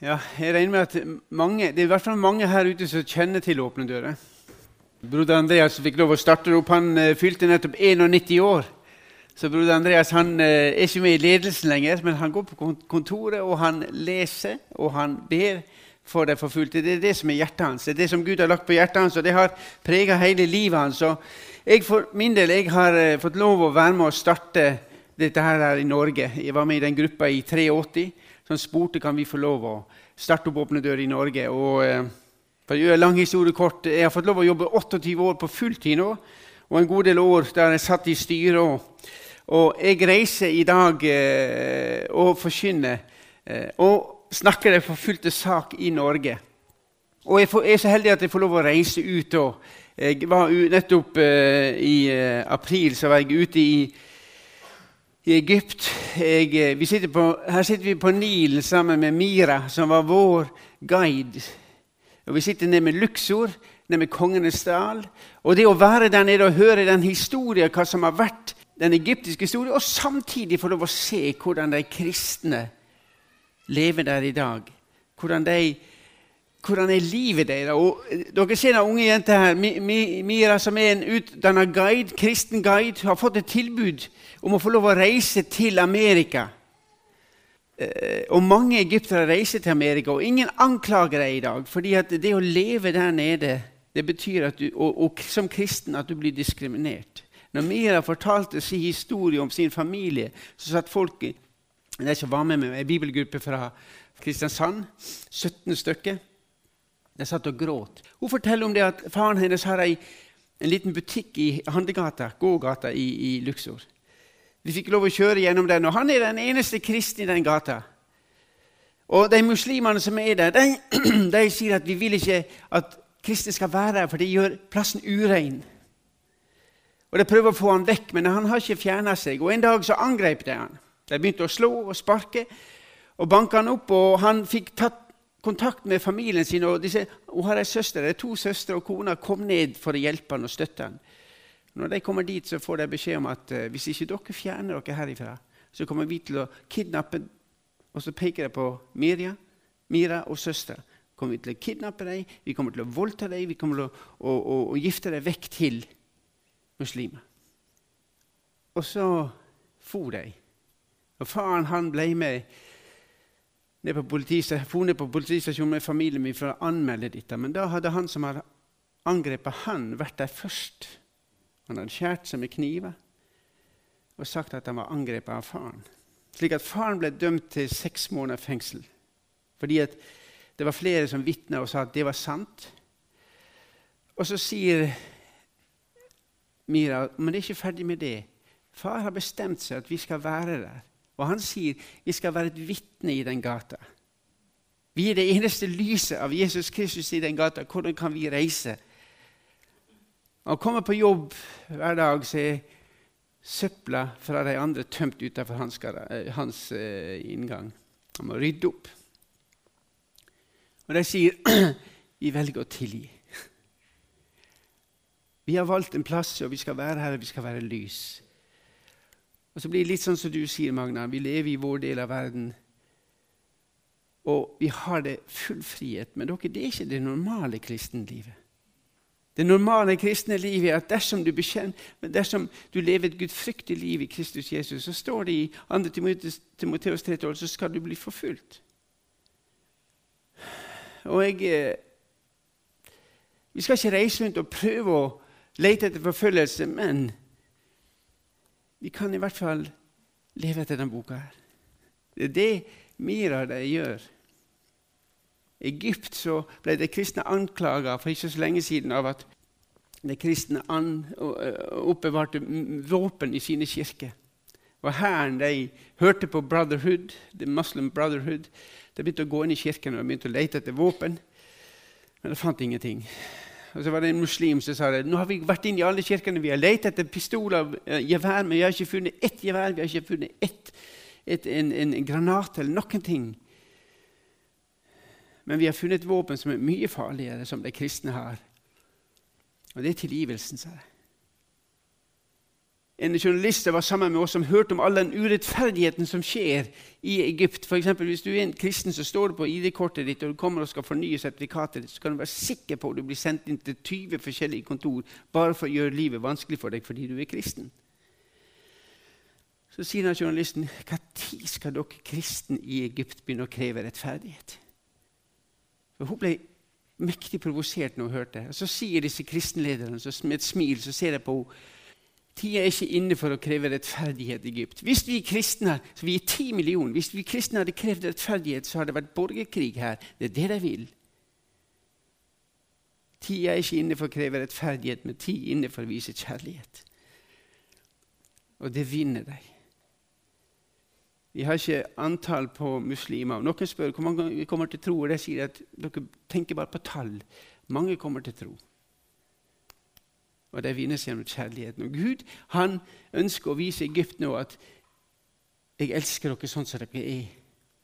Ja, jeg regner med at mange, Det er i hvert fall mange her ute som kjenner til Åpne dører. Broder Andreas fikk lov å starte opp. Han uh, fylte nettopp 91 år. Så broder Andreas han uh, er ikke med i ledelsen lenger, men han går på kontoret og han leser og han ber for de forfulgte. Det er det som er hjertet hans. Det er det som Gud har lagt på hjertet hans, og det har prega hele livet hans. Og jeg for min del jeg har uh, fått lov å være med å starte dette her i Norge. Jeg var med i den gruppa i 83 som spurte kan vi få lov å starte opp Åpne dører i Norge. Og, uh, for å gjøre lang historie kort, Jeg har fått lov å jobbe 28 år på fulltid nå, og en god del år der jeg satt i styret. Og jeg reiser i dag eh, og forkynner eh, og snakker en forfulgte sak i Norge. Og jeg, får, jeg, er så heldig at jeg får lov å reise ut. Og jeg var nettopp eh, I eh, april så var jeg ute i, i Egypt. Jeg, eh, sitter på, her sitter vi på Nilen sammen med Mira, som var vår guide. Og Vi sitter nede med Luxor, nede med Kongenes dal. Og det å være der nede og høre den historien, hva som har vært den egyptiske historien, og samtidig få lov å se hvordan de kristne lever der i dag. Hvordan, de, hvordan er livet deres? Og eh, dere ser den unge jenta her, Mira, som er en utdanna guide, kristen guide, har fått et tilbud om å få lov å reise til Amerika. Eh, og mange egyptere reiser til Amerika, og ingen anklager deg i dag. fordi det å leve der nede det betyr at du, og, og som kristen at du blir diskriminert. Når Mira fortalte sin historie om sin familie, så satt folk de som var med meg, en bibelgruppe fra Kristiansand, 17 stykker, de satt og gråt. Hun forteller om det at faren hennes har ei, en liten butikk i handlegata, gågata i, i Luxor. Vi fikk lov å kjøre gjennom den, og han er den eneste kristne i den gata. Og de muslimene som er der, de, de sier at vi vil ikke at kristne skal være der, for det gjør plassen urein. Og De prøver å få han vekk, men han har ikke fjerna seg. Og En dag så angrep de han. De begynte å slå og sparke og banke han opp. og Han fikk tatt kontakt med familien sin. og de Hun har ei søster, det er to søstre, og kona kom ned for å hjelpe han og støtte han. Når de kommer dit, så får de beskjed om at uh, hvis ikke dere fjerner dere herifra, så kommer vi til å kidnappe Og så peker de på Mirja, Mira og søstera. Kommer vi til å kidnappe dem, vi kommer til å voldta dem, vi kommer til å, å, å, å gifte dem vekk til muslimer. Og så for de. Og Faren han ble med ned på, politistasjonen, på politistasjonen med familien min for å anmelde dette. Men da hadde han som hadde angrepet han, vært der først. Han hadde skåret seg med kniver og sagt at han var angrepet av faren. Slik at faren ble dømt til seks måneder fengsel. Fordi det var flere som vitna og sa at det var sant. Og så sier Mira men det er ikke ferdig med det. Far har bestemt seg at vi skal være der. Og han sier vi skal være et vitne i den gata. Vi er det eneste lyset av Jesus Kristus i den gata. Hvordan kan vi reise? Han kommer på jobb hver dag, så er søpla fra de andre tømt utenfor hans, eh, hans uh, inngang. Han må rydde opp. Og de sier vi velger å tilgi. Vi har valgt en plass, og vi skal være her, og vi skal være lys. Og så blir det litt sånn som du sier, Magna. Vi lever i vår del av verden. Og vi har det full frihet. Men dere, det er ikke det normale kristenlivet. Det normale kristne livet er at dersom du, bekjenner, dersom du lever et gudfryktig liv i Kristus Jesus, så står det i 2. Timoteus 3,12 så skal du bli forfulgt. Og jeg eh, Vi skal ikke reise rundt og prøve å lete etter forfølgelse, men vi kan i hvert fall leve etter denne boka. her. Det er det Mira de gjør. I Egypt så ble de kristne anklaga for ikke så lenge siden av at de kristne an, oppbevarte våpen i sine kirker. Og Hæren hørte på Brotherhood, the Muslim Brotherhood. De begynte å gå inn i kirken og begynte å lete etter våpen, men de fant ingenting. Og så var det en muslim som sa det. Nå har vi vært inn i alle kirkene, vi har lett etter pistoler, gevær, men vi har ikke funnet ett gevær, vi har ikke funnet ett, et, en, en granat eller noen ting. Men vi har funnet våpen som er mye farligere, som de kristne har. Og det er tilgivelsen, sa jeg. En journalist som var sammen med oss, som hørte om all den urettferdigheten som skjer i Egypt. For eksempel, hvis du er en kristen, så står det på ID-kortet ditt og du kommer og skal fornye sertifikatet ditt, så kan du være sikker på at du blir sendt inn til 20 forskjellige kontor bare for å gjøre livet vanskelig for deg fordi du er kristen. Så sier han journalisten når skal dere kristne i Egypt begynne å kreve rettferdighet? For Hun ble mektig provosert når hun hørte det. Så sier disse kristenlederne med et smil så ser jeg på henne Tida er ikke inne for å kreve rettferdighet i Egypt. Hvis vi kristne så vi er ti millioner, hvis vi kristne hadde krevd rettferdighet, så hadde det vært borgerkrig her. Det er det de vil. Tida er ikke inne for å kreve rettferdighet, men tid inne for å vise kjærlighet. Og det vinner de. Vi har ikke antall på muslimer. Noen spør hvor mange kommer til tro, og de sier at dere tenker bare på tall. Mange kommer til tro. Og det vinnes gjennom kjærligheten. Og Gud han ønsker å vise Egypt nå at 'jeg elsker dere sånn som dere er'.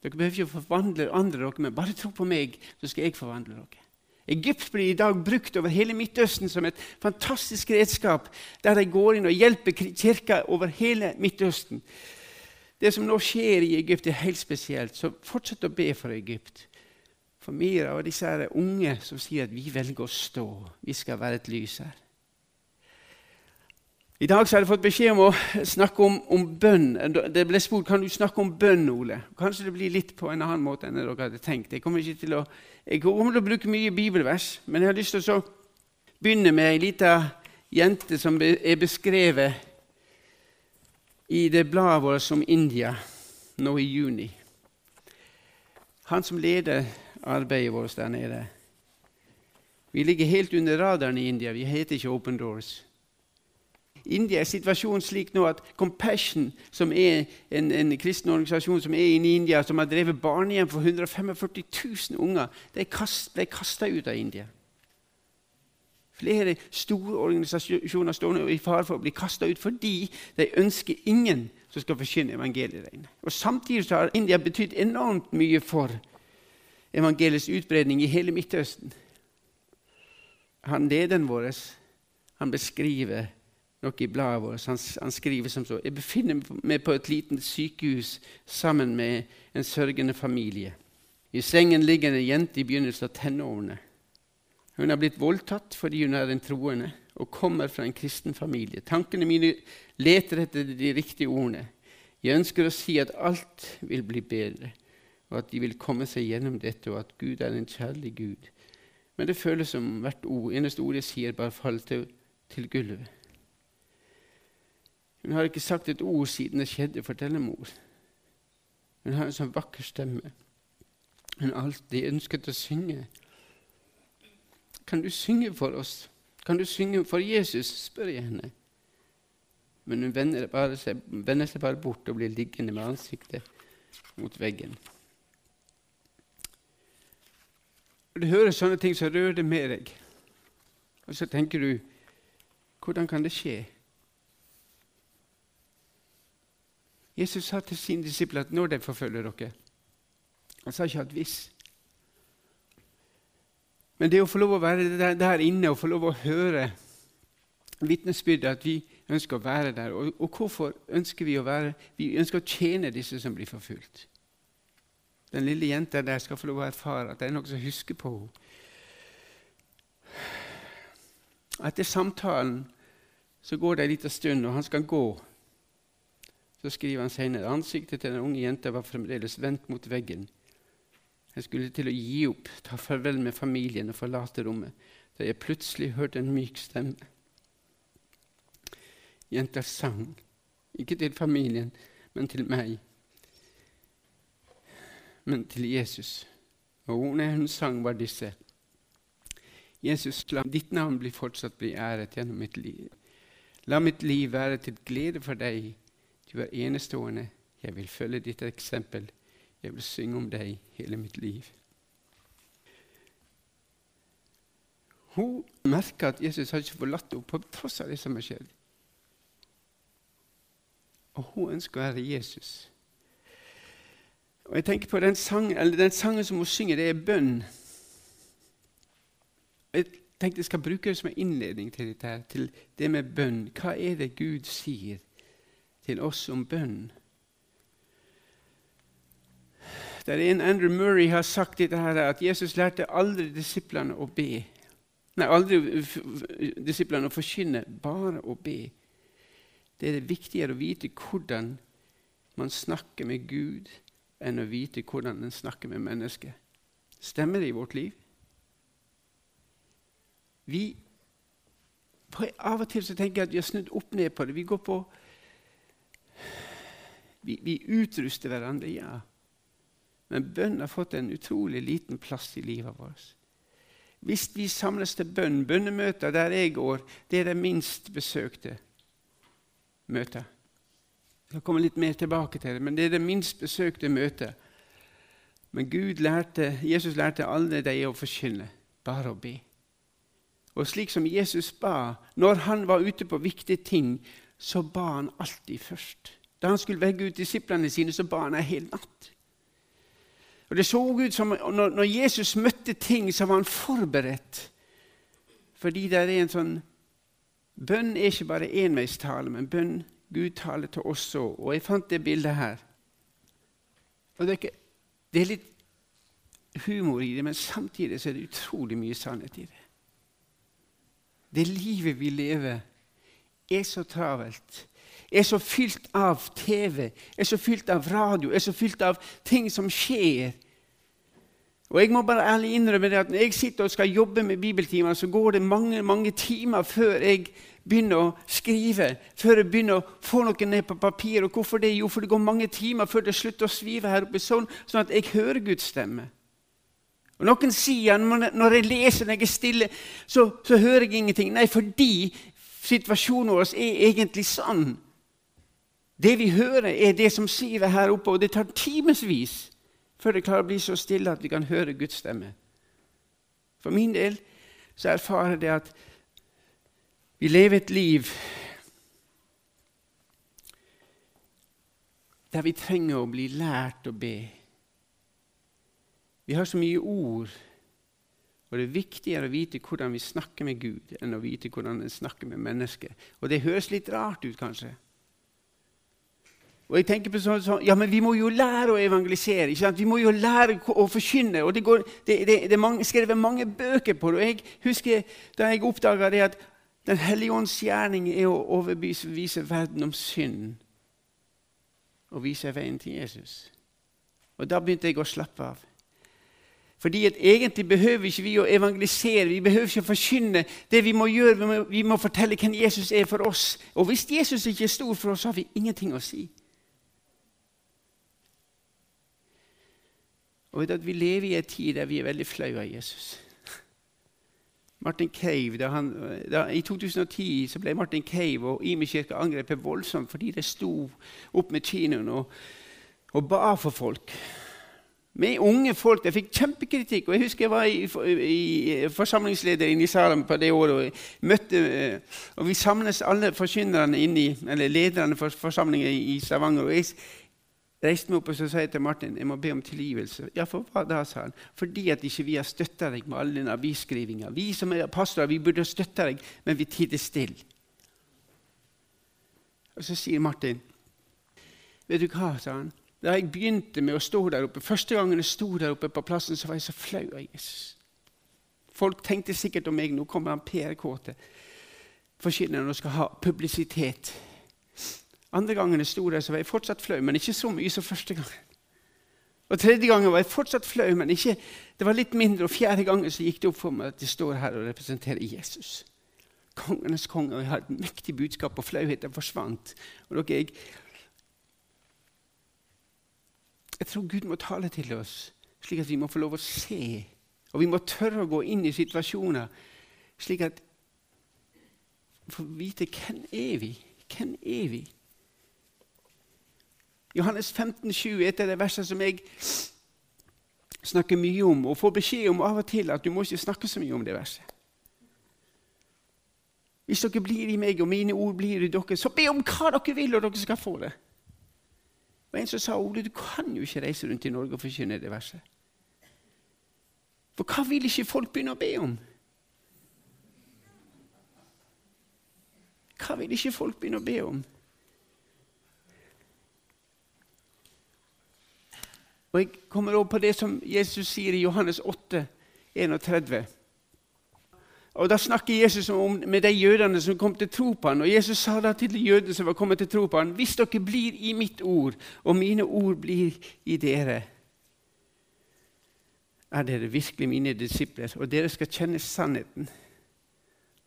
Dere behøver ikke å forvandle andre dere, men bare tro på meg, så skal jeg forvandle dere. Egypt blir i dag brukt over hele Midtøsten som et fantastisk redskap, der de går inn og hjelper kirka over hele Midtøsten. Det som nå skjer i Egypt, er helt spesielt. Så fortsett å be for Egypt. For Mira og disse unge som sier at vi velger å stå. Vi skal være et lys her. I dag har jeg fått beskjed om å snakke om, om, bønn. Det ble spurt kan du snakke om bønn, Ole. Kanskje det blir litt på en annen måte enn dere hadde tenkt. Jeg kommer, ikke til å, jeg kommer til å bruke mye bibelvers, men jeg har lyst til å begynne med ei lita jente som er beskrevet i det bladet vårt som India nå i juni. Han som leder arbeidet vårt der nede. Vi ligger helt under radaren i India. Vi heter ikke Open Doors. India er situasjonen slik nå at Compassion, som er en, en kristen organisasjon som er inne i India, som har drevet barnehjem for 145 000 unger, de ble kasta ut av India. Flere store organisasjoner står nå i fare for å bli kasta ut fordi de ønsker ingen som skal forkynne evangeliet. der Og Samtidig har India betydd enormt mye for evangeliets utbredning i hele Midtøsten. Han Lederen vår han beskriver noe i bladet vårt. Han, han, skriver som så Jeg befinner meg på et lite sykehus sammen med en sørgende familie. I sengen ligger en jente i begynnelsen av tenårene. Hun har blitt voldtatt fordi hun er en troende og kommer fra en kristen familie. Tankene mine leter etter de riktige ordene. Jeg ønsker å si at alt vil bli bedre, og at de vil komme seg gjennom dette, og at Gud er en kjærlig Gud. Men det føles som hvert ord, eneste ord jeg sier, bare faller til, til gulvet. Hun har ikke sagt et ord siden det skjedde, forteller mor. Hun har en sånn vakker stemme. Hun har alltid ønsket å synge. Kan du synge for oss? Kan du synge for Jesus? spør jeg henne. Men hun vender, seg, vender seg bare bort og blir liggende med ansiktet mot veggen. Når du hører sånne ting, så rører det med deg. Og så tenker du hvordan kan det skje? Jesus sa til sine disipler at når de forfølger dere Han sa ikke at hvis. Men det å få lov å være der inne og få lov å høre vitnesbyrdet, at vi ønsker å være der. Og, og, hvorfor ønsker vi å være Vi ønsker å tjene disse som blir forfulgt. Den lille jenta der skal få lov å erfare at det er noe som husker på henne. Etter samtalen så går det en liten stund, og han skal gå. Så skriver han senere ansiktet til den unge jenta var fremdeles vendt mot veggen. Jeg skulle til å gi opp, ta farvel med familien og forlate rommet, da jeg plutselig hørte en myk stemme. Jenta sang, ikke til familien, men til meg. Men til Jesus. Og ordene hun sang, var disse. Jesus, la ditt navn bli fortsatt bli æret gjennom mitt liv. La mitt liv være til glede for deg. Du er enestående. Jeg vil følge ditt eksempel. Jeg vil synge om deg hele mitt liv. Hun merker at Jesus har ikke forlatt henne på tross av det som har skjedd. Og hun ønsker å være Jesus. Og jeg tenker på Den, sang, den sangen som hun synger, det er bønn. Jeg tenkte jeg skal bruke det som en innledning til dette, til det med bønn. Hva er det Gud sier til oss om bønn. Der en Andrew Murray har sagt dette her, at Jesus lærte aldri disiplene å be. Nei, aldri disiplene å forkynne, bare å be. Det er det viktigere å vite hvordan man snakker med Gud, enn å vite hvordan en snakker med mennesker. Stemmer det i vårt liv? Vi, av og til så tenker jeg at vi har snudd opp ned på det. Vi går på Vi, vi utruster hverandre, ja. Men bønn har fått en utrolig liten plass i livet vårt. Hvis vi samles til bønn, bønnemøter der jeg går, det er det minst besøkte møtet. Jeg kommer litt mer tilbake til det, men det er det minst besøkte møtet. Men Gud lærte, Jesus lærte alle de å forkynne, bare å be. Og slik som Jesus ba når han var ute på viktige ting, så ba han alltid først. Da han skulle vegge ut disiplene sine, så ba han ei hel natt. Og Det så ut som når, Jesus møtte ting, så var han forberedt. Fordi det er en sånn Bønn er ikke bare enveistale, men bønn Gud taler til oss òg. Og jeg fant det bildet her. Og det er, ikke, det er litt humor i det, men samtidig så er det utrolig mye sannhet i det. Det livet vi lever, er så travelt, er så fylt av TV, er så fylt av radio, er så fylt av ting som skjer. Og Jeg må bare ærlig innrømme det at når jeg sitter og skal jobbe med bibeltimer, så går det mange mange timer før jeg begynner å skrive, før jeg begynner å få noe ned på papir. Og hvorfor det? Jo, for det går mange timer før det slutter å svive her oppe, sånn, sånn at jeg hører Guds stemme. Og Noen sier når jeg leser når jeg er stille, så, så hører jeg ingenting. Nei, fordi situasjonen vår er egentlig sann. Det vi hører, er det som siver her oppe, og det tar timevis før det klarer å bli så stille at vi kan høre Guds stemme. For min del så erfarer jeg det at vi lever et liv der vi trenger å bli lært å be. Vi har så mye ord, og det er viktigere å vite hvordan vi snakker med Gud, enn å vite hvordan vi snakker med mennesker. Og det høres litt rart ut, kanskje. Og jeg tenker på sånn, sånn, ja, men Vi må jo lære å evangelisere. ikke sant? Vi må jo lære å forkynne. og Det, går, det, det, det er skrevet mange bøker på det. og Jeg husker da jeg oppdaga det at Den hellige ånds gjerning er å overbevise verden om synd og vise veien til Jesus. Og Da begynte jeg å slappe av. Fordi at Egentlig behøver ikke vi å evangelisere, vi behøver ikke å forkynne. Det Vi må gjøre, vi må, vi må fortelle hvem Jesus er for oss. Og Hvis Jesus ikke er stor for oss, har vi ingenting å si. Og Vi lever i en tid der vi er veldig flaue av Jesus. Martin Cave, da han, da, I 2010 så ble Martin Cave og Imi kirke angrepet voldsomt fordi de sto opp med kinoen og, og ba for folk. Med unge folk. jeg fikk kjempekritikk. og Jeg husker jeg var i, i, forsamlingsleder inne i Salem på det året. og møtte, eh, og Vi samles alle forkynnerne eller lederne for forsamlingen i Stavanger. og jeg, reiste meg opp og sa til Martin jeg må be om tilgivelse. Ja, for hva da, sa han. Fordi at ikke vi har støtta deg med alle den avisskrivinga. Vi som er pastorer, vi burde støtta deg, men vi tider stille. Og så sier Martin, vet du hva, sa han. Da jeg begynte med å stå der oppe, Første gangen jeg sto der oppe på plassen, så var jeg så flau Jesus. Folk tenkte sikkert om meg nå kommer han Per Kåte, forkynneren, og skal ha publisitet. Andre gangen jeg sto der, så var jeg fortsatt flau, men ikke så mye som første gang. Og Tredje gangen var jeg fortsatt flau, men ikke, det var litt mindre. Og fjerde gangen så gikk det opp for meg at jeg står her og representerer Jesus. Kongenes konge. Og jeg har et mektig budskap, og flauheten forsvant. Og dere, jeg, jeg tror Gud må tale til oss, slik at vi må få lov å se. Og vi må tørre å gå inn i situasjoner slik at vi får vite hvem er vi Hvem er vi? Johannes 15, 20 er et av de versene som jeg snakker mye om, og får beskjed om av og til at du må ikke snakke så mye om det verset. Hvis dere blir i meg, og mine ord blir i dere, så be om hva dere vil, og dere skal få det. Og En som sa Ole, du kan jo ikke reise rundt i Norge og forkynne det verset. For hva vil ikke folk begynne å be om? Hva vil ikke folk begynne å be om? Og Jeg kommer over på det som Jesus sier i Johannes 8, 31. Og Da snakker Jesus om, med de jødene som kom til tro på ham. Og Jesus sa da til de jødene som var kommet til tro på ham, hvis dere blir i mitt ord, og mine ord blir i dere, er dere virkelig mine disipler, og dere skal kjenne sannheten,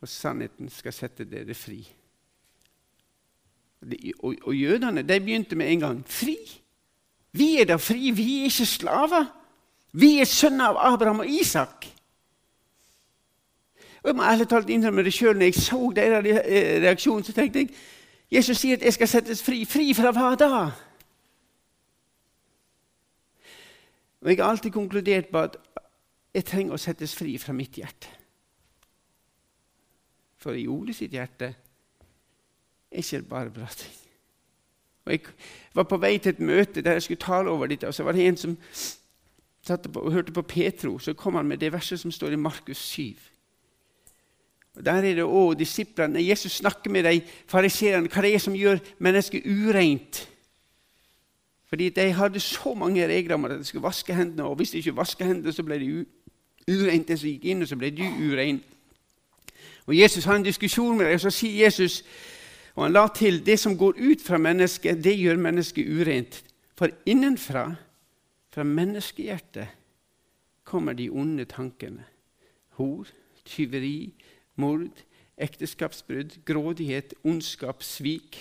og sannheten skal sette dere fri. Og, og jødene de begynte med en gang. Fri? Vi er da fri, vi er ikke slaver. Vi er sønner av Abraham og Isak. Og Jeg må ærlig talt innrømme det sjøl. Når jeg så deres eh, reaksjon, så tenkte jeg Jesus sier at jeg skal settes fri. Fri fra hva da? Og Jeg har alltid konkludert på at jeg trenger å settes fri fra mitt hjerte. For i Ole sitt hjerte er ikke bare bra ting. Og Jeg var på vei til et møte der jeg skulle tale over dette, og så var det en som satt og hørte på Petro. Så kom han med det verset som står i Markus 7. Og Der er det òg disiplene. Jesus snakker med de fariseerne hva det er som gjør mennesket ureint. Fordi de hadde så mange regler om at de skulle vaske hendene, og hvis de ikke vasket hendene, så ble de ureint. Som gikk inn, og så ble du urein. Og Jesus har en diskusjon med dem, og så sier Jesus og han la til det som går ut fra mennesket, det gjør mennesket urent. For innenfra, fra menneskehjertet, kommer de onde tankene. Hor, tyveri, mord, ekteskapsbrudd, grådighet, ondskap, svik,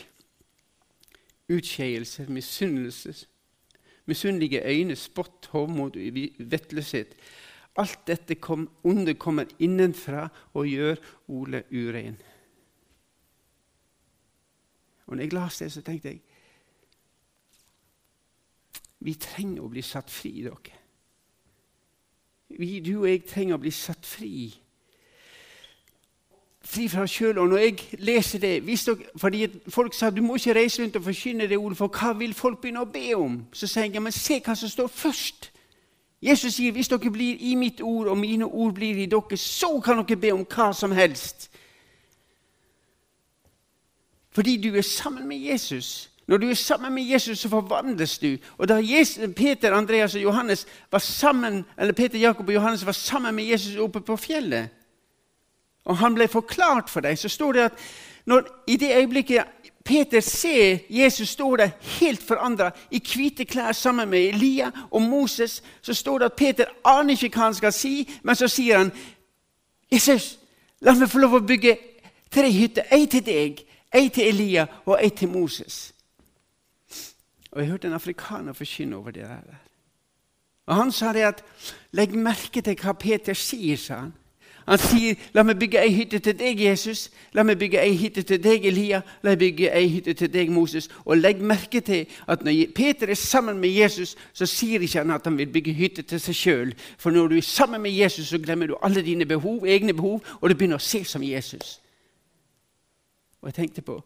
utskeielser, misunnelse, misunnelige øyne, spott, hovmod vettløshet. Alt dette kom, onde kommer innenfra og gjør Ole urein. Og når jeg leste det, så tenkte jeg vi trenger å bli satt fri, dere. Vi, du og jeg trenger å bli satt fri. Fri fra oss sjøl. Og når jeg leser det dere, fordi Folk sa du må ikke reise rundt og forkynne det ordet, for hva vil folk begynne å be om? Så sier jeg men se hva som står først. Jesus sier hvis dere blir i mitt ord, og mine ord blir i dere, så kan dere be om hva som helst. Fordi du er sammen med Jesus. Når du er sammen med Jesus, så forvandles du. Og da Jesus, Peter, Andreas og Johannes var sammen, eller Peter, Jakob og Johannes var sammen med Jesus oppe på fjellet, og han ble forklart for deg, så står det at når, i det øyeblikket Peter ser Jesus stå der helt forandra, i hvite klær sammen med Elia og Moses, så står det at Peter aner ikke hva han skal si, men så sier han, 'Jesus, la meg få lov å bygge tre hytter, ei til deg Ei til Elia og ei til Moses. Og Jeg hørte en afrikaner forkynne over det der. Og Han sa det at Legg merke til hva Peter sier, sa han. Han sier, 'La meg bygge ei hytte til deg, Jesus. La meg bygge ei hytte til deg, Elia. La meg bygge ei hytte til deg, Moses.' Og legg merke til at når Peter er sammen med Jesus, så sier ikke han at han vil bygge hytte til seg sjøl. For når du er sammen med Jesus, så glemmer du alle dine behov, egne behov, og du begynner å se som Jesus. Og jeg tenkte på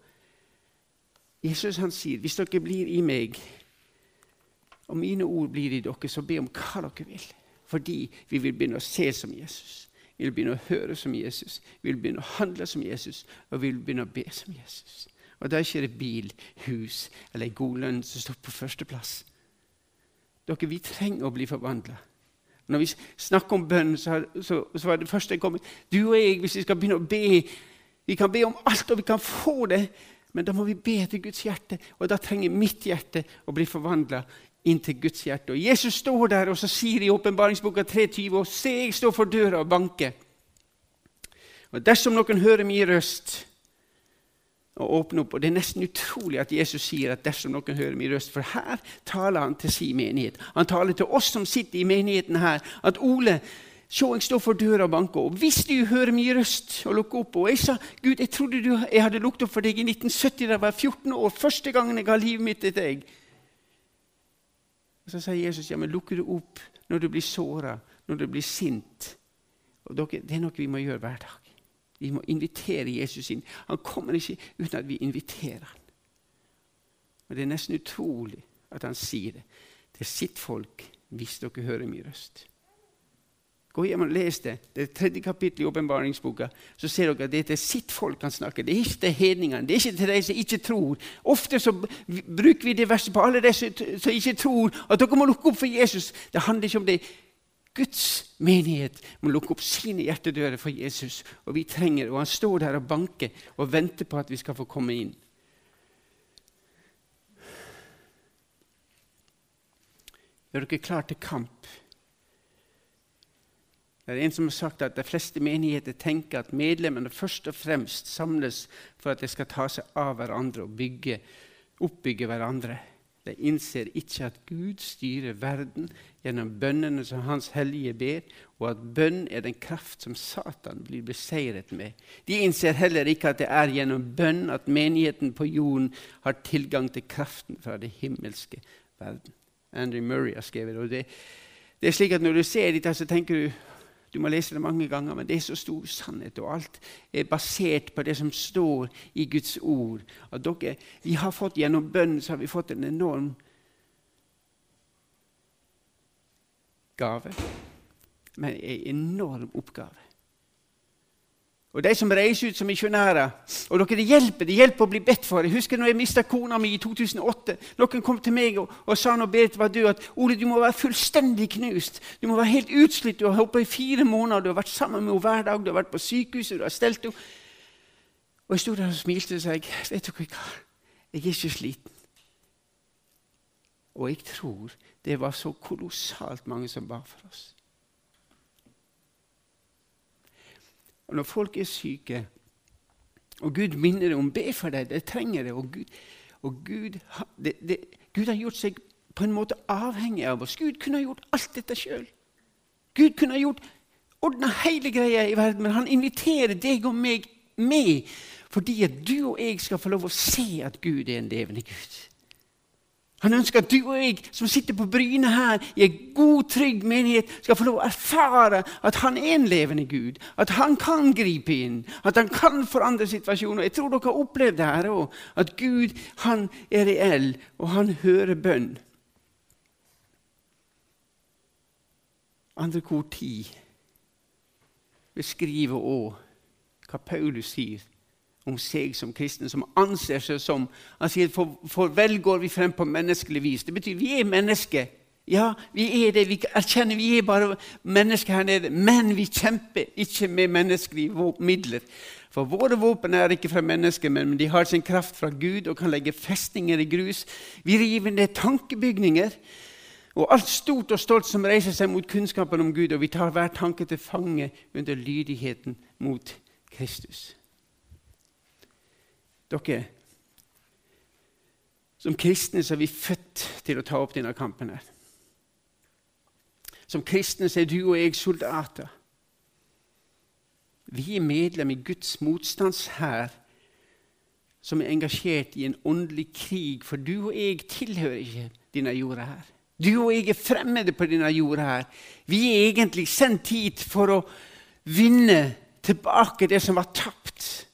Jesus han sier, 'Hvis dere blir i meg, og mine ord blir i dere, så be om hva dere vil.' Fordi vi vil begynne å se som Jesus. Vi vil begynne å høre som Jesus, vi vil begynne å handle som Jesus, og vi vil begynne å be som Jesus. Og Da er ikke det bil, hus eller en god lønn som står på førsteplass. Dere, Vi trenger å bli forvandla. Når vi snakker om bønn, så, så, så var det første jeg kom Du og jeg, hvis vi skal begynne å be vi kan be om alt, og vi kan få det, men da må vi be til Guds hjerte. Og da trenger mitt hjerte å bli forvandla inn til Guds hjerte. Og Jesus står der og så sier i åpenbaringsboka 3.20.: Og se, jeg står for døra og banker. Og dersom noen hører min røst og åpner opp Og det er nesten utrolig at Jesus sier at dersom noen hører min røst, for her taler han til sin menighet. Han taler til oss som sitter i menigheten her, at Ole Se, jeg står for døra og banker. Og hvis du hører min røst og lukker opp Og jeg sa, Gud, jeg trodde du, jeg hadde lukket opp for deg i 1970 da jeg var 14 år. Første gangen jeg ga livet mitt til deg. Og Så sier Jesus, ja, men lukker du opp når du blir såra, når du blir sint? Og dere, Det er noe vi må gjøre hver dag. Vi må invitere Jesus inn. Han kommer ikke uten at vi inviterer ham. Og Det er nesten utrolig at han sier det til sitt folk hvis dere hører min røst. Gå hjem og les det. Det er tredje kapittel i åpenbaringsboka. Så ser dere at det er til sitt folk han snakker. Det er ikke til hedningene. Det er ikke til de som ikke tror. Ofte så bruker vi det verset på alle de som ikke tror, at dere må lukke opp for Jesus. Det handler ikke om det. Guds menighet må lukke opp sine hjertedører for Jesus. Og vi trenger, og han står der og banker og venter på at vi skal få komme inn. Er dere klar til kamp? Det er en som har sagt at De fleste menigheter tenker at medlemmene først og fremst samles for at de skal ta seg av hverandre og bygge, oppbygge hverandre. De innser ikke at Gud styrer verden gjennom bønnene som Hans hellige ber, og at bønn er den kraft som Satan blir beseiret med. De innser heller ikke at det er gjennom bønn at menigheten på jorden har tilgang til kraften fra det himmelske verden. Andrew Murray har skrevet og det. Det er slik at Når du ser dette, så tenker du du må lese det mange ganger, men det er så stor sannhet, og alt er basert på det som står i Guds ord. At dere, vi har fått Gjennom bønn så har vi fått en enorm gave, men en enorm oppgave. Og de som reiser ut som misjonærer og dere, Det hjelper det hjelper å bli bedt for. Jeg husker når jeg mista kona mi i 2008. Noen kom til meg og, og sa når Berit var død, at Ole, du må være fullstendig knust. Du må være helt utslitt. Du har holdt på i fire måneder, du har vært sammen med henne hver dag, du har vært på sykehuset, du har stelt henne. Og jeg sto der og smilte og sa vet dere hva, jeg er ikke sliten. Og jeg tror det var så kolossalt mange som ba for oss. Og når folk er syke, og Gud minner deg om be for deg, det trenger det, og Gud, og Gud, det, det, Gud har gjort seg på en måte avhengig av oss. Gud kunne ha gjort alt dette sjøl. Gud kunne ha gjort ordna hele greia i verden, men han inviterer deg og meg med fordi at du og jeg skal få lov å se at Gud er en levende Gud. Han ønsker at du og jeg som sitter på Bryne her i en god, trygg menighet, skal få lov å erfare at han er en levende Gud. At han kan gripe inn, at han kan forandre situasjoner. Jeg tror dere har opplevd det her òg. At Gud han er reell, og han hører bønn. Andre kor ti beskriver òg hva Paulus sier om seg som kristen, som anser seg som Han sier for, for vel går vi frem på menneskelig vis. Det betyr vi er mennesker. Ja, vi er det. Vi erkjenner vi er bare mennesker her nede. Men vi kjemper ikke med menneskelige midler. For våre våpen er ikke fra mennesker, men de har sin kraft fra Gud og kan legge festninger i grus. Vi river ned tankebygninger og alt stort og stolt som reiser seg mot kunnskapen om Gud, og vi tar hver tanke til fange under lydigheten mot Kristus. Dere, som kristne så er vi født til å ta opp denne kampen. her. Som kristne så er du og jeg soldater. Vi er medlem i Guds motstandshær, som er engasjert i en åndelig krig. For du og jeg tilhører ikke denne jorda her. Du og jeg er fremmede på denne jorda her. Vi er egentlig sendt hit for å vinne tilbake det som var tapt.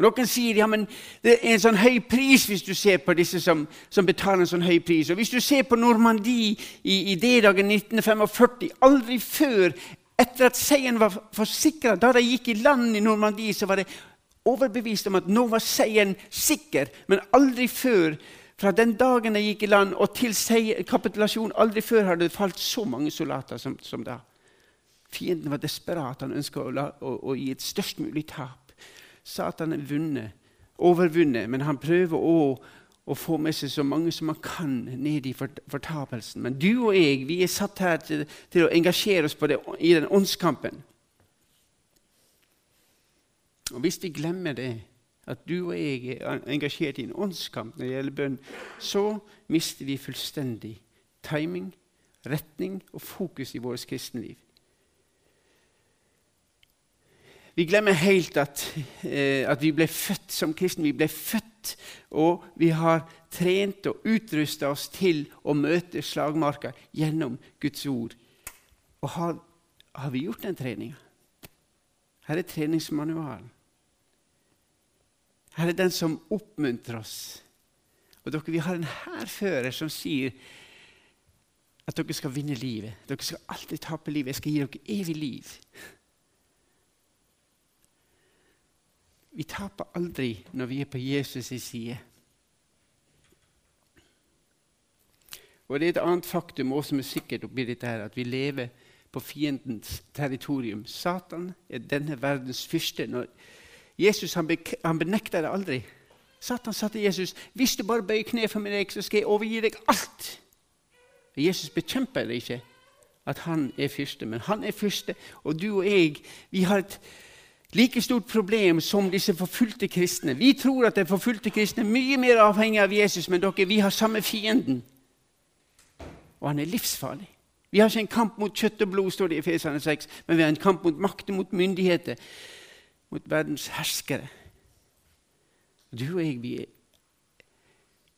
Og Noen sier ja, men det er en sånn høy pris hvis du ser på disse som, som betaler en sånn høy pris. Og Hvis du ser på Normandie i, i D-dagen 1945 Aldri før, etter at seieren var forsikra, da de gikk i land i Normandie, så var det overbevist om at nå var seieren sikker. Men aldri før, fra den dagen de gikk i land og til seier, kapitulasjon, aldri før hadde det falt så mange soldater som, som da. Fienden var desperat. Han ønska å, å, å gi et størst mulig tap. Satan er vunnet, overvunnet, men han prøver å, å, få med seg så mange som han kan ned i fortapelsen. Men du og jeg vi er satt her til, til å engasjere oss det, i den åndskampen. Og Hvis vi glemmer det, at du og jeg er engasjert i en åndskamp når det gjelder bønn, så mister vi fullstendig timing, retning og fokus i vårt kristenliv. Vi glemmer helt at, eh, at, vi ble født som kristne. Vi ble født, og vi har trent og utrusta oss til å møte slagmarka gjennom Guds ord. Og har, har vi gjort den treninga? Her er treningsmanualen. Her er den som oppmuntrer oss. Og dere, Vi har en hærfører som sier at dere skal vinne livet. Dere skal alltid tape livet. Jeg skal gi dere evig liv. Vi taper aldri når vi er på Jesus' side. Og Det er et annet faktum også som er sikkert oppi dette her, at vi lever på fiendens territorium. Satan er denne verdens fyrste. Når Jesus han, han benekter det aldri. Satan sa til Jesus hvis du bare bøyer kne for meg, så skal jeg overgi deg alt. Jesus bekjemper det ikke at han er fyrste, men han er fyrste, og du og jeg vi har et like stort problem som disse forfulgte kristne. Vi tror at de forfulgte kristne er mye mer avhengig av Jesus, men dere, vi har samme fienden. Og han er livsfarlig. Vi har ikke en kamp mot kjøtt og blod, står det i Efeserne 6, men vi har en kamp mot makter, mot myndigheter, mot verdens herskere. Du og jeg, vi er,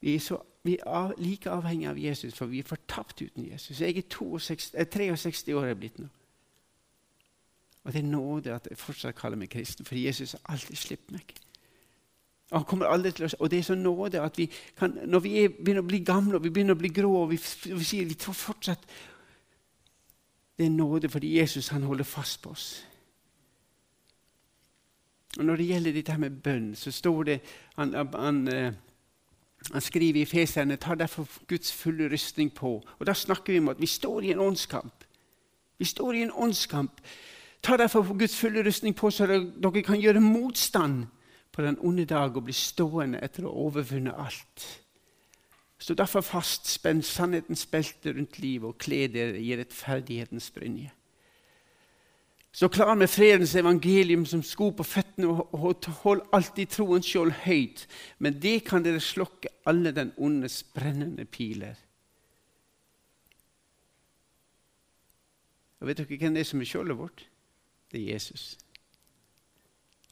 vi er så vi er like avhengig av Jesus, for vi er fortapt uten Jesus. Jeg er 62, 63 år jeg er blitt nå. Og det er nåde at jeg fortsatt kaller meg kristen, for Jesus har alltid sluppet meg. Og, han kommer aldri til å, og det er så nåde at vi kan, når vi er, begynner å bli gamle og vi begynner å bli grå, og vi, vi sier vi tror fortsatt Det er nåde fordi Jesus han holder fast på oss. Og Når det gjelder dette med bønn, så står det han, han, eh, han skriver i Feserne tar derfor Guds fulle rustning på. Og Da snakker vi om at vi står i en åndskamp. Vi står i en åndskamp. Ta derfor Guds fulle rustning på, så dere kan gjøre motstand på den onde dag og bli stående etter å ha overvunnet alt. Stå derfor fast, spenn sannhetens belte rundt livet og kle dere i rettferdighetens brynje. Stå klar med fredens evangelium som sko på føttene, og hold alltid troens skjold høyt. Men det kan dere slokke alle den ondes brennende piler. Og Vet dere hvem det er som er skjoldet vårt? Det er Jesus.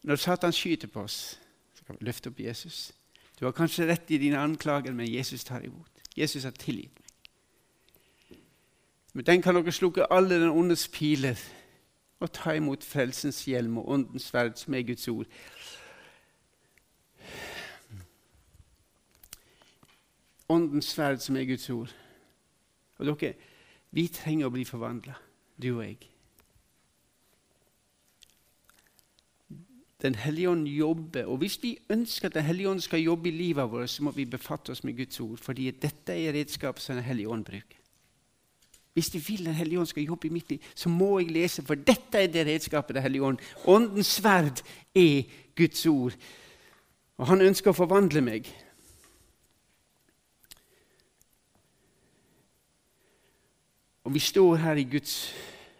Når Satan skyter på oss, så kan vi løfte opp Jesus. Du har kanskje rett i dine anklager, men Jesus tar imot. Jesus har tilgitt meg. Med den kan dere slukke alle den ondes piler og ta imot frelsens hjelm og åndens sverd, som er Guds ord. Åndens sverd, som er Guds ord. Og dere, vi trenger å bli forvandla, du og jeg. Den hellige ånd jobber. Og hvis vi ønsker at Den hellige ånd skal jobbe i livet vårt, så må vi befatte oss med Guds ord, fordi dette er redskapet som Den hellige ånd bruker. Hvis de vil Den hellige ånd skal jobbe i mitt liv, så må jeg lese, for dette er det redskapet Den hellige ånd. Åndens sverd er Guds ord. Og han ønsker å forvandle meg. Og vi står her i Guds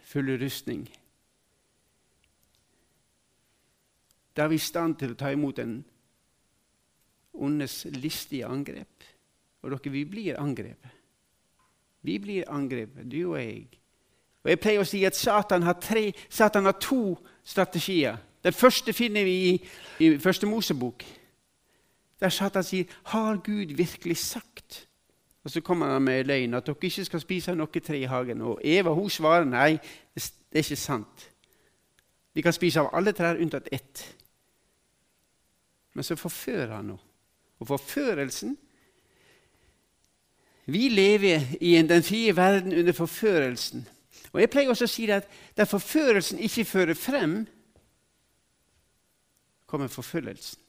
fulle rustning. Da er vi i stand til å ta imot en ondes listige angrep. Og dere, vi blir angrepet. Vi blir angrepet, du og jeg. Og Jeg pleier å si at Satan har, tre, Satan har to strategier. Den første finner vi i, i Første Mosebok, der Satan sier 'Har Gud virkelig sagt?' Og Så kommer han med løgn at dere ikke skal spise noe tre i hagen. Og Eva hun svarer nei, det er ikke sant. Vi kan spise av alle trær unntatt ett. Men så forfører han henne. Og forførelsen vi lever i den frie verden under forførelsen. Og Jeg pleier også å si at der forførelsen ikke fører frem, kommer forfølgelsen.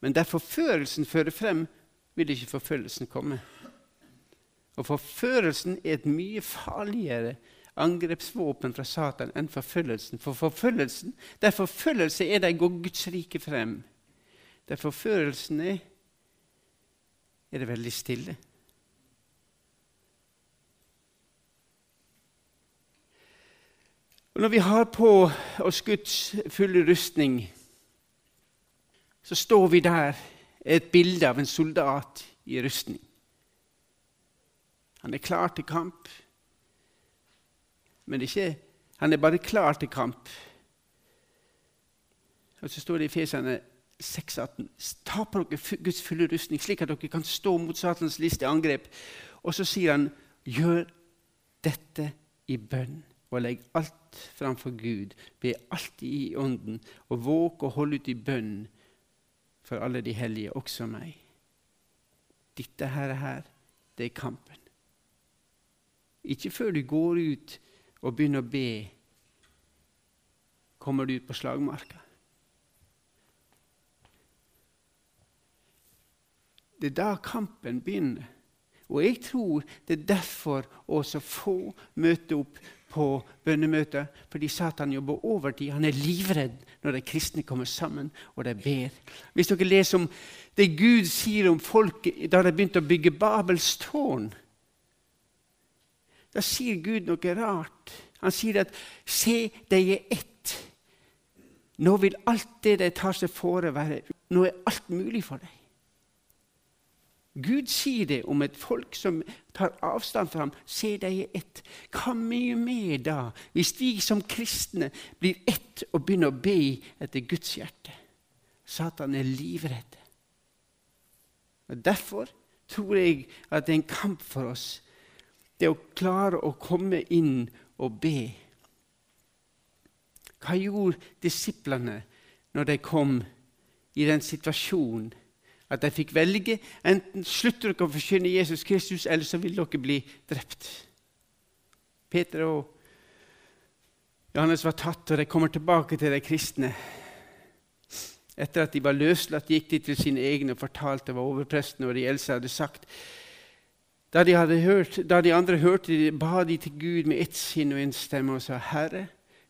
Men der forførelsen fører frem, vil ikke forfølgelsen komme. Og Forførelsen er et mye farligere angrepsvåpen fra Satan enn forfølgelsen. For forfølgelsen, Der forfølgelse er, der går Guds rike frem. Der forførelsen er, er det veldig stille. Og Når vi har på oss Guds fulle rustning, så står vi der et bilde av en soldat i rustning. Han er klar til kamp, men ikke, han er bare klar til kamp. Og Så står det i Feserne 6,18.: Ta på dere Guds fulle rustning, slik at dere kan stå mot Satans liste angrep. Og så sier han, gjør dette i bønn og legg alt framfor Gud. Be alltid i Ånden, og våg og hold ut i bønn for alle de hellige, også meg. Dette her, her det er kampen. Ikke før du går ut og begynner å be, kommer du ut på slagmarka. Det er da kampen begynner. Og jeg tror det er derfor også få møter opp på bønnemøter. Fordi Satan jobber overtid. Han er livredd når de kristne kommer sammen og de ber. Hvis dere leser om det Gud sier om folk da de begynte å bygge Babels tårn, da sier Gud noe rart. Han sier at 'se, de er ett'. Nå vil alt det de tar seg fore, være Nå er alt mulig for dem. Gud sier det om et folk som tar avstand fra ham. Se, de i ett. Hva mye mer da, hvis vi som kristne blir ett og begynner å be etter Guds hjerte? Satan er livredd. Og Derfor tror jeg at det er en kamp for oss, det å klare å komme inn og be. Hva gjorde disiplene når de kom i den situasjonen at de fikk velge. Enten slutter dere å forkynne Jesus Kristus, eller så vil dere bli drept. Peter og Johannes var tatt, og de kommer tilbake til de kristne. Etter at de var løslatt, gikk de til sine egne og fortalte hva overpresten og de eldste hadde sagt. Da de, hørt, da de andre hørte det, ba de til Gud med ett sinn og en stemme og sa, Herre,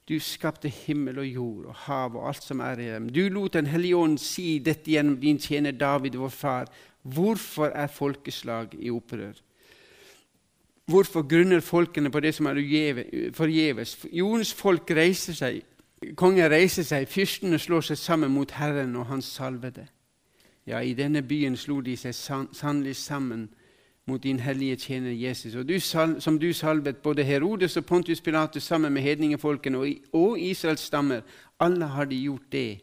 du skapte himmel og jord og hav og alt som er i dem. Du lot Den hellige ånd si dette gjennom din tjener David, vår far. Hvorfor er folkeslag i opprør? Hvorfor grunner folkene på det som er forgjeves? Jordens folk reiser seg, kongen reiser seg, fyrstene slår seg sammen mot Herren og Hans salvede. Ja, i denne byen slo de seg sannelig sammen mot din hellige tjener Jesus. Og du, som du salvet både Herodes og Pontius Pilatus sammen med hedningefolkene og, og Israels stammer, alle har de gjort det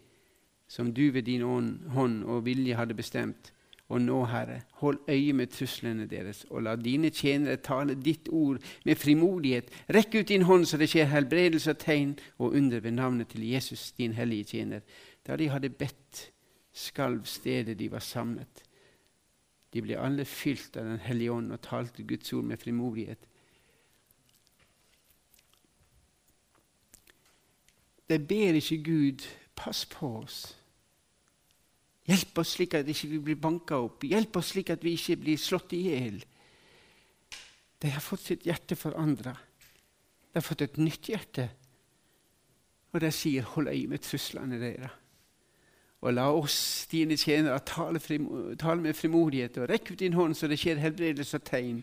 som du ved din hånd og vilje hadde bestemt. Og nå, Herre, hold øye med truslene deres, og la dine tjenere tale ditt ord med frimodighet. Rekk ut din hånd, så det skjer helbredelse og tegn og under ved navnet til Jesus, din hellige tjener. Da de hadde bedt, skalv stedet de var samlet. De ble alle fylt av Den hellige ånd og talte Guds ord med frimodighet. De ber ikke Gud pass på oss. Hjelp oss slik at vi ikke blir banka opp. Hjelp oss slik at vi ikke blir slått i hjel. De har fått sitt hjerte forandra. De har fått et nytt hjerte. Og de sier 'hold øye med truslene deres'. Og la oss, dine tjenere, tale, tale, med frimodighet og rekke ut din hånd så det skjer helbredelse og tegn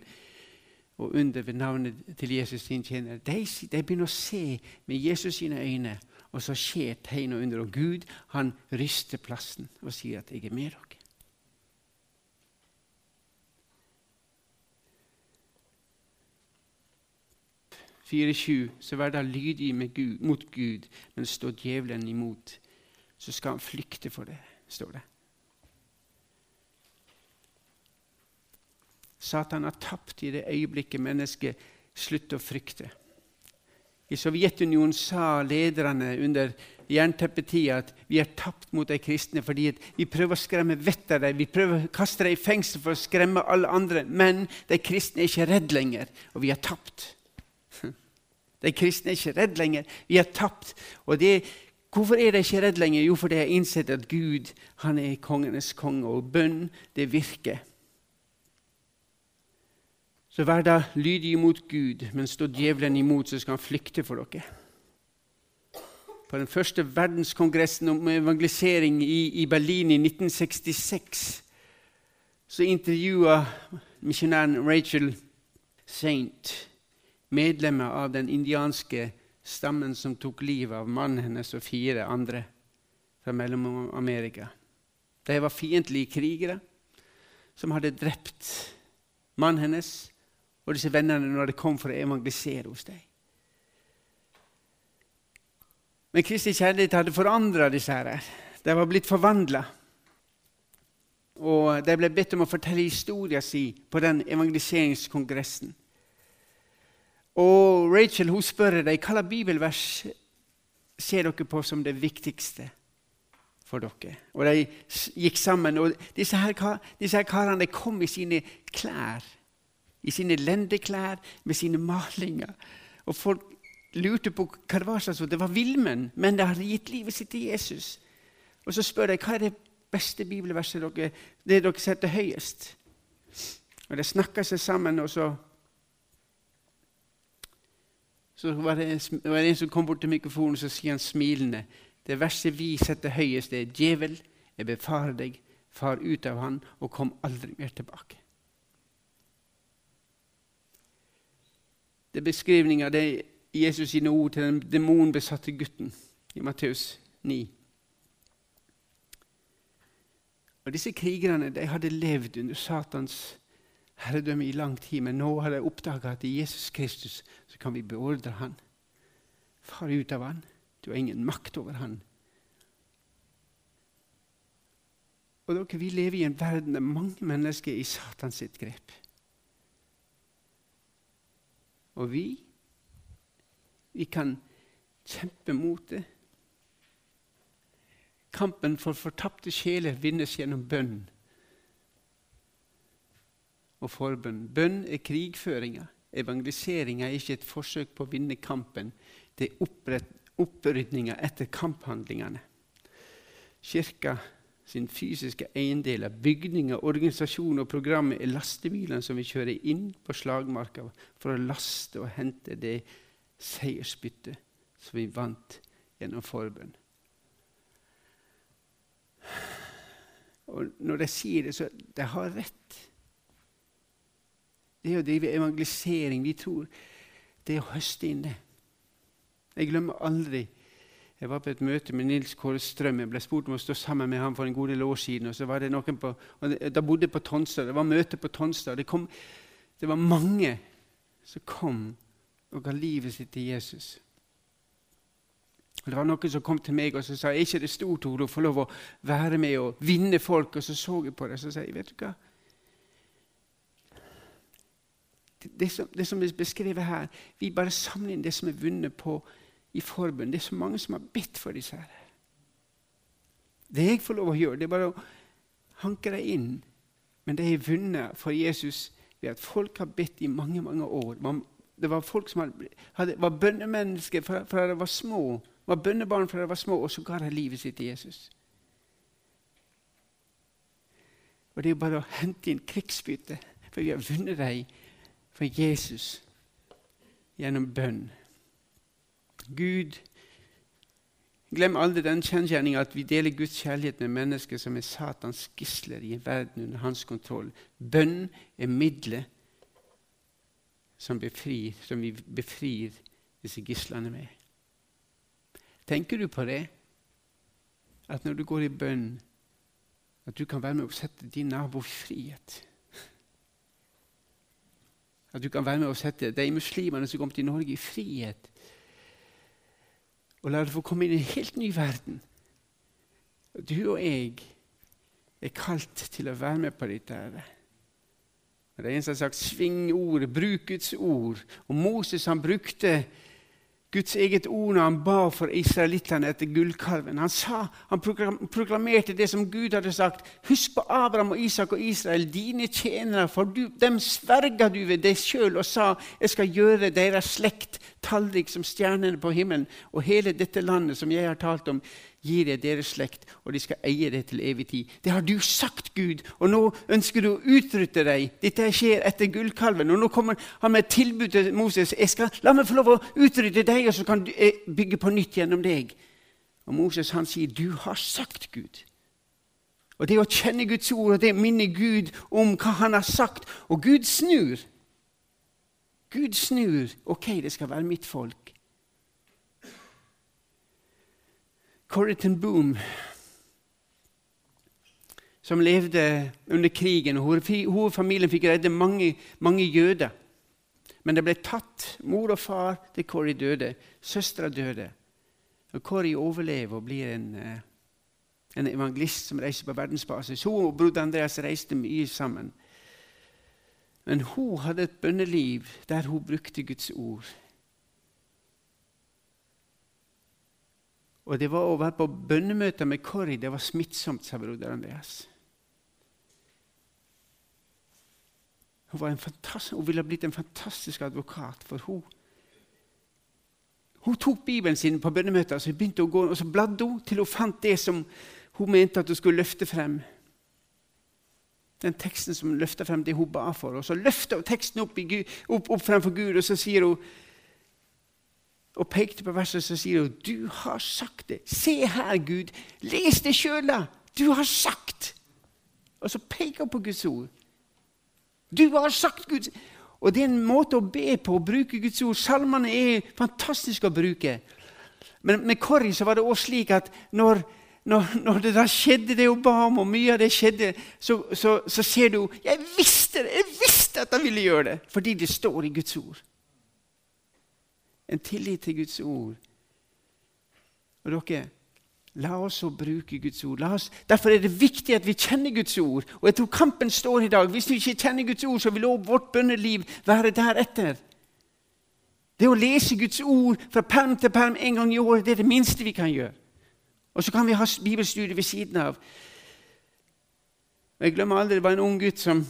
og under ved navnet til Jesus, din tjener. De, de, begynner å se med Jesus sine øyne, og så skjer tegn og under. Og Gud han ryster plassen og sier at 'jeg er med dere'. Fire så vær da lydig mot Gud, men stå djevelen imot så skal han flykte for det, står det. Satan har tapt i det øyeblikket mennesket slutter å frykte. I Sovjetunionen sa lederne under jernteppetida at vi har tapt mot de kristne fordi vi prøver å skremme vettet av dem. Vi prøver å kaste dem i fengsel for å skremme alle andre. Men de kristne er ikke redd lenger, og vi har tapt. De kristne er ikke redd lenger. Vi har tapt. Og det Hvorfor er de ikke redd lenger? Jo, fordi de har innsett at Gud han er kongenes konge, og bønn, det virker. Så vær da lydige mot Gud, men stå djevelen imot, så skal han flykte for dere. På den første verdenskongressen om evangelisering i, i Berlin i 1966 så intervjua misjonæren Rachel Saint medlemmer av den indianske stammen som tok livet av mannen hennes og fire andre fra Mellom-Amerika. De var fiendtlige krigere som hadde drept mannen hennes og disse vennene når de kom for å evangelisere hos dem. Men Kristi kjærlighet hadde forandra disse her. De var blitt forvandla. Og de ble bedt om å fortelle historien sin på den evangeliseringskongressen. Og Rachel hun spør deg hva bibelvers ser dere på som det viktigste for dere. Og De gikk sammen. og Disse, her, disse her karene kom i sine klær, i sine lendeklær med sine malinger. Og folk lurte på hva det var slags Det var villmenn, men de hadde gitt livet sitt til Jesus. Og så spør de hva er det beste bibelverset dere, det dere setter høyest. Og De snakker seg sammen, og så så var det, var det en som kom bort til mikrofonen så sier han smilende Det verset vi setter høyest, det er 'Djevel, jeg befarer deg, far ut av han, og kom aldri mer tilbake'. Det er beskrivninga av Jesus sine ord til den demonbesatte gutten i Matteus 9. Og Disse krigerne de hadde levd under Satans herredømme i lang tid, men nå har de oppdaga at i Jesus Kristus så kan vi beordre han. Far ut av han. Du har ingen makt over han. Og dere, Vi lever i en verden der mange mennesker er i Satans sitt grep. Og vi, vi kan kjempe mot det. Kampen for fortapte sjeler vinnes gjennom bønn og forbønn. Bønn er krigføringa. Evangeliseringa er ikke et forsøk på å vinne kampen. Det er opprydninga etter kamphandlingene. Kirka sin fysiske eiendeler, bygninger, organisasjon og programmet er lastebilene som vi kjører inn på slagmarka for å laste og hente det seiersbyttet som vi vant gjennom forbønn. Og når de sier det, så de har rett. Det er å drive evangelisering. Vi tror det er å høste inn det. Jeg glemmer aldri jeg var på et møte med Nils Kåre Strøm. Jeg ble spurt om å stå sammen med ham for en god del år siden. og så var det noen på, Da bodde jeg på Tonstad. Det var møte på Tonstad. Det, det var mange som kom og ga livet sitt til Jesus. Og Det var noen som kom til meg og så sa er ikke det stort ord å få lov å være med og vinne folk. Og så så jeg på det og så sa jeg, vet du hva? Det som, det som er beskrevet her, vi bare samler inn det som er vunnet på i forbund. Det er så mange som har bedt for disse her. Det jeg får lov å gjøre, det er bare å hanke deg inn. Men det er vunnet for Jesus ved at folk har bedt i mange mange år. Det var folk som hadde, hadde, var bønnemennesker fra, fra de var små. Var bønnebarn fra de var små, og så ga de livet sitt til Jesus. Og Det er bare å hente inn krigsbytte, for vi har vunnet dem for Jesus gjennom bønn. Gud Glem aldri den kjensgjerninga at vi deler Guds kjærlighet med mennesker som er Satans gisler i en verden under hans kontroll. Bønn er middelet som, som vi befrir disse gislene med. Tenker du på det? At når du går i bønn, at du kan være med å sette din nabo i frihet? At du kan være med og sette de muslimene som kom til Norge, i frihet? og la det få komme inn i en helt ny verden. Du og jeg er kalt til å være med på dette. Det er en som har sagt 'sving ordet', bruk Guds ord. Og Moses han brukte Guds eget ord når han ba for israelittene etter gullkalven. Han, sa, han proklamerte det som Gud hadde sagt. Husk på Abraham og Isak og Israel, dine tjenere, for du, dem sverga du ved deg sjøl og sa jeg skal gjøre deres slekt tallrik som stjernene på himmelen. Og hele dette landet som jeg har talt om, gir jeg deres slekt, og de skal eie det til evig tid. Det har du sagt, Gud, og nå ønsker du å utrydde deg. Dette skjer etter gullkalven. Og nå kommer han med et tilbud til Moses. Jeg skal, la meg få lov å utrydde deg, og så kan du eh, bygge på nytt gjennom deg. Og Moses han sier, 'Du har sagt, Gud'. Og Det å kjenne Guds ord og det minner Gud om hva han har sagt. Og Gud snur. Gud snur. Ok, det skal være mitt folk. Corrie ten Boom, som levde under krigen. Hun og familien fikk redde mange, mange jøder. Men det ble tatt. Mor og far til Corrie døde. Søstera døde. Og Corrie overlever og blir en, eh, en evangelist som reiser på verdensbasis. Hun og broder Andreas reiste mye sammen. Men hun hadde et bønneliv der hun brukte Guds ord. Og det var å være på bønnemøter med Corrie det var smittsomt, sa broder Andreas. Hun, var en hun ville blitt en fantastisk advokat, for hun Hun tok Bibelen sin på bønnemøter så begynte å gå, og så bladde hun til hun fant det som hun mente at hun skulle løfte frem. Den teksten som løfta frem det hun ba for. Og Så løfta hun teksten opp, Gud, opp, opp fremfor Gud, og så sier hun og pekte på verset, så sier hun, 'Du har sagt det. Se her, Gud. Les det sjøl, da. Du har sagt.' Og så peker hun på Guds ord. Du har sagt Guds Og det er en måte å be på, å bruke Guds ord. Salmene er fantastiske å bruke. Men med Corrie så var det også slik at når, når, når, det da skjedde det hun ba om, og mye av det skjedde, så, så, så ser du Jeg visste det! Jeg visste at han ville gjøre det! Fordi det står i Guds ord. En tillit til Guds ord. Og dere, La oss å bruke Guds ord. Oss, derfor er det viktig at vi kjenner Guds ord. Og jeg tror kampen står i dag. Hvis vi ikke kjenner Guds ord, så vil også vårt bønneliv være deretter. Det å lese Guds ord fra perm til perm en gang i året det er det minste vi kan gjøre. Og så kan vi ha bibelstudie ved siden av. Jeg glemmer aldri det var en ung gutt som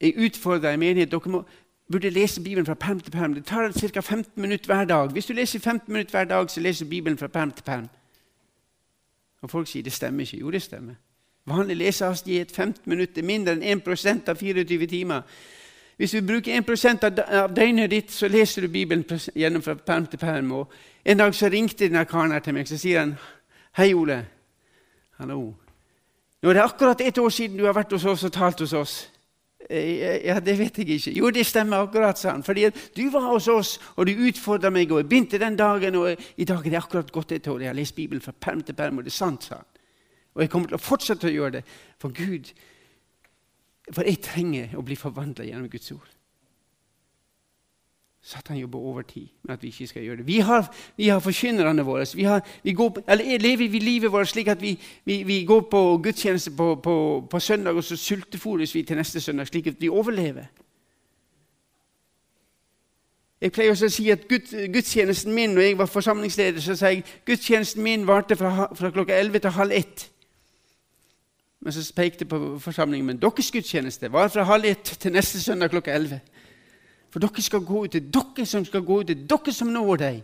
jeg utfordra i menighet. Dere må, burde lese Bibelen fra perm til perm. Det tar ca. 15 minutter hver dag. Hvis du leser 15 minutter hver dag, så leser du Bibelen fra perm til perm. Og folk sier det stemmer ikke. Jo, det stemmer. Vanlig lesehastighet 15 minutter, mindre enn 1% av 24 timer. Hvis du bruker 1% av døgnet ditt, så leser du Bibelen gjennom fra perm til perm. Og en dag så ringte denne karen her til meg så sier han, 'Hei, Ole.' Hallo. Nå er det akkurat ett år siden du har vært hos oss og talt hos oss. Eh, ja, det vet jeg ikke. Jo, det stemmer akkurat, sa han. Fordi du var hos oss, og du utfordra meg, og jeg begynte den dagen, og i dag er det akkurat gått et år. Jeg har lest Bibelen fra perm til perm, og det er sant, sa han. Og jeg kommer til å fortsette å gjøre det for Gud. For jeg trenger å bli forvandla gjennom Guds ord. Satan jobber overtid med at vi ikke skal gjøre det. Vi har, vi har forkynnerne våre. Vi, har, vi går, eller lever vi livet vårt slik at vi, vi, vi går på gudstjeneste på, på, på, søndag, og så sultefôres vi til neste søndag, slik at vi overlever? Jeg pleier også å si at Gud, gudstjenesten min, når jeg var forsamlingsleder, så sa jeg gudstjenesten min varte fra, fra klokka 11 til halv ett. Men så pekte jeg på forsamlingen, men deres gudstjeneste var fra halv ett til neste søndag klokka 11. For dere skal gå ut. Er dere som skal gå ut. Er dere som når dem.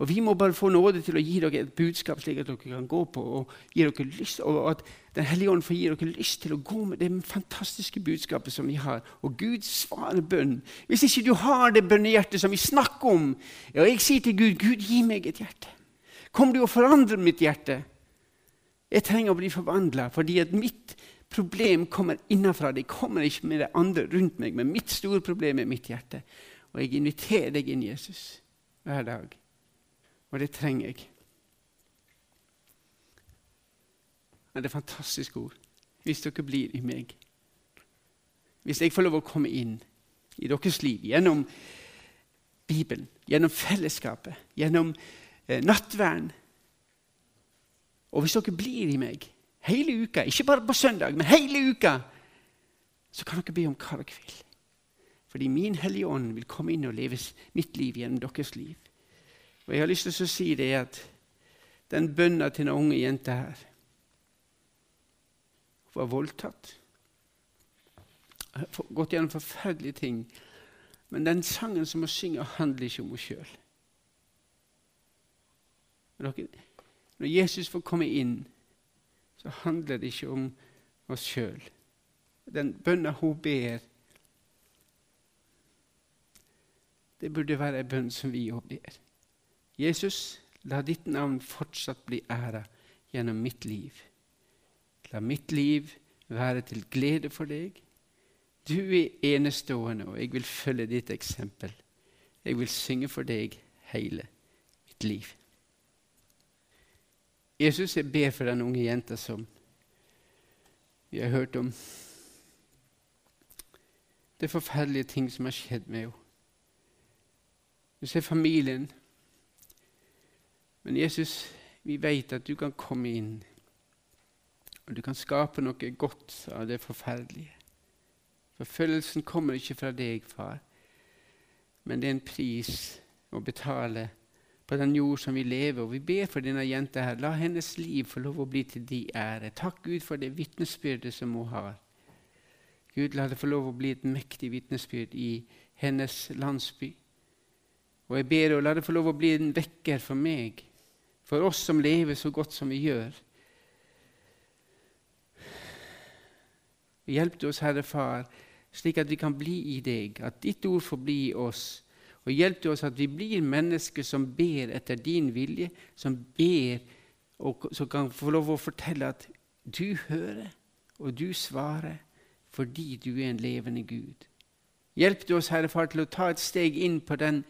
Og Vi må bare få nåde til å gi dere et budskap slik at dere kan gå på, og, lyst, og at Den hellige ånd får gi dere lyst til å gå med det fantastiske budskapet som vi har. Og Gud svarer bønn. Hvis ikke du har det bønnehjertet som vi snakker om Og Jeg sier til Gud, Gud, gi meg et hjerte. Kom du og forandre mitt hjerte? Jeg trenger å bli forvandla fordi at mitt problem kommer innenfra. De kommer ikke med det andre rundt meg, men mitt store problem er mitt hjerte. Og jeg inviterer deg inn, Jesus, hver dag. Og det trenger jeg. Det er fantastiske ord. Hvis dere blir i meg. Hvis jeg får lov å komme inn i deres liv gjennom Bibelen, gjennom fellesskapet, gjennom eh, nattverden. Og hvis dere blir i meg, hele uka, ikke bare på søndag, men hele uka, så kan dere be om hva dere vil. Fordi min Hellige Ånd vil komme inn og leve mitt liv gjennom deres liv. Og Jeg har lyst til å si det at den bønna til den unge jenta her Hun var voldtatt. Gått gjennom forferdelige ting. Men den sangen som hun synger, handler ikke om henne sjøl. Når Jesus får komme inn så handler det ikke om oss sjøl. Den bønna hun ber, det burde være en bønn som vi òg ber. Jesus, la ditt navn fortsatt bli æra gjennom mitt liv. La mitt liv være til glede for deg. Du er enestående, og jeg vil følge ditt eksempel. Jeg vil synge for deg hele mitt liv. Jesus, jeg ber for den unge jenta som vi har hørt om. Det er forferdelige ting som har skjedd med henne. Du ser familien. Men Jesus, vi vet at du kan komme inn, og du kan skape noe godt av det forferdelige. Forfølgelsen kommer ikke fra deg, far, men det er en pris å betale på den jord som vi lever. Og vi ber for denne jenta her. La hennes liv få lov å bli til de ære. Takk, Gud, for det vitnesbyrdet som hun har. Gud, la det få lov å bli et mektig vitnesbyrd i hennes landsby. Og jeg ber deg, la det få lov å bli en vekker for meg, for oss som lever så godt som vi gjør. Hjelp oss, Herre Far, slik at vi kan bli i deg, at ditt ord får bli i oss. Og hjelp oss at vi blir mennesker som ber etter din vilje, som ber og som kan få lov å fortelle at du hører, og du svarer, fordi du er en levende Gud. Hjelp du oss, Herre Far, til å ta et steg inn på den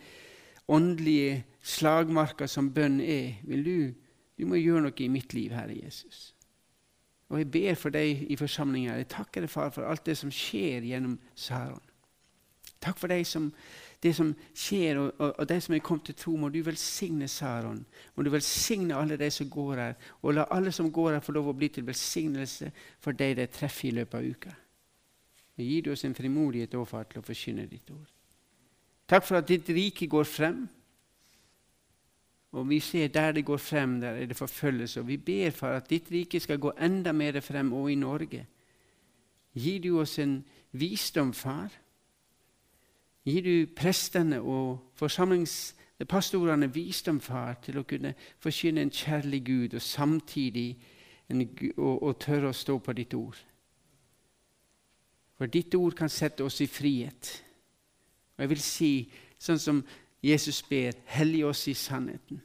åndelige slagmarka som bønn er. Vil du, du må gjøre noe i mitt liv, Herre Jesus. Og jeg ber for deg i forsamlinga. Jeg takker deg, far, for alt det som skjer gjennom Saron. Takk for deg som, det som skjer, og, og, og de som er kommet til tro. Må du velsigne Saron. Må du velsigne alle de som går her. Og la alle som går her, få lov å bli til velsignelse for de de treffer i løpet av uka. Gi oss en frimodighet far, til å forkynne ditt ord. Takk for at ditt rike går frem. Og vi ser der det går frem, der er det forfølgelse. Og vi ber for at ditt rike skal gå enda mer frem, og i Norge. Gir du oss en visdom, far? Gir du prestene og forsamlingspastorene visdom, far, til å kunne forkynne en kjærlig Gud og samtidig en, og, og tørre å stå på ditt ord? For ditt ord kan sette oss i frihet. Og jeg vil si, sånn som Jesus ber, hellig oss i sannheten,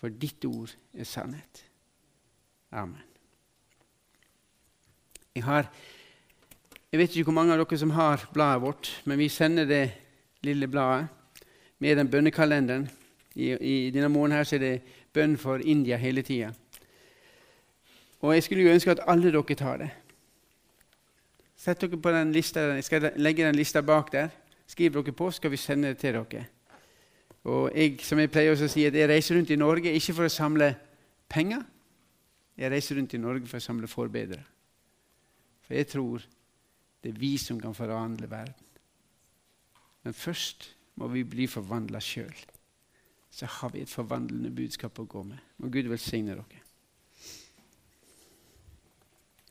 for ditt ord er sannhet. Amen. Jeg, har, jeg vet ikke hvor mange av dere som har bladet vårt, men vi sender det lille bladet med den bønnekalenderen. I, i denne måneden her så er det bønn for India hele tida. Og jeg skulle jo ønske at alle dere tar det. Sett dere på den lista. Jeg skal legge den lista bak der. Skriv dere på, skal vi sende det til dere. Og jeg, som jeg pleier å si, at jeg reiser rundt i Norge ikke for å samle penger. Jeg reiser rundt i Norge for å samle forbedrere. For jeg tror det er vi som kan forandre verden. Men først må vi bli forvandla sjøl. Så har vi et forvandlende budskap å gå med. Må Gud velsigne dere.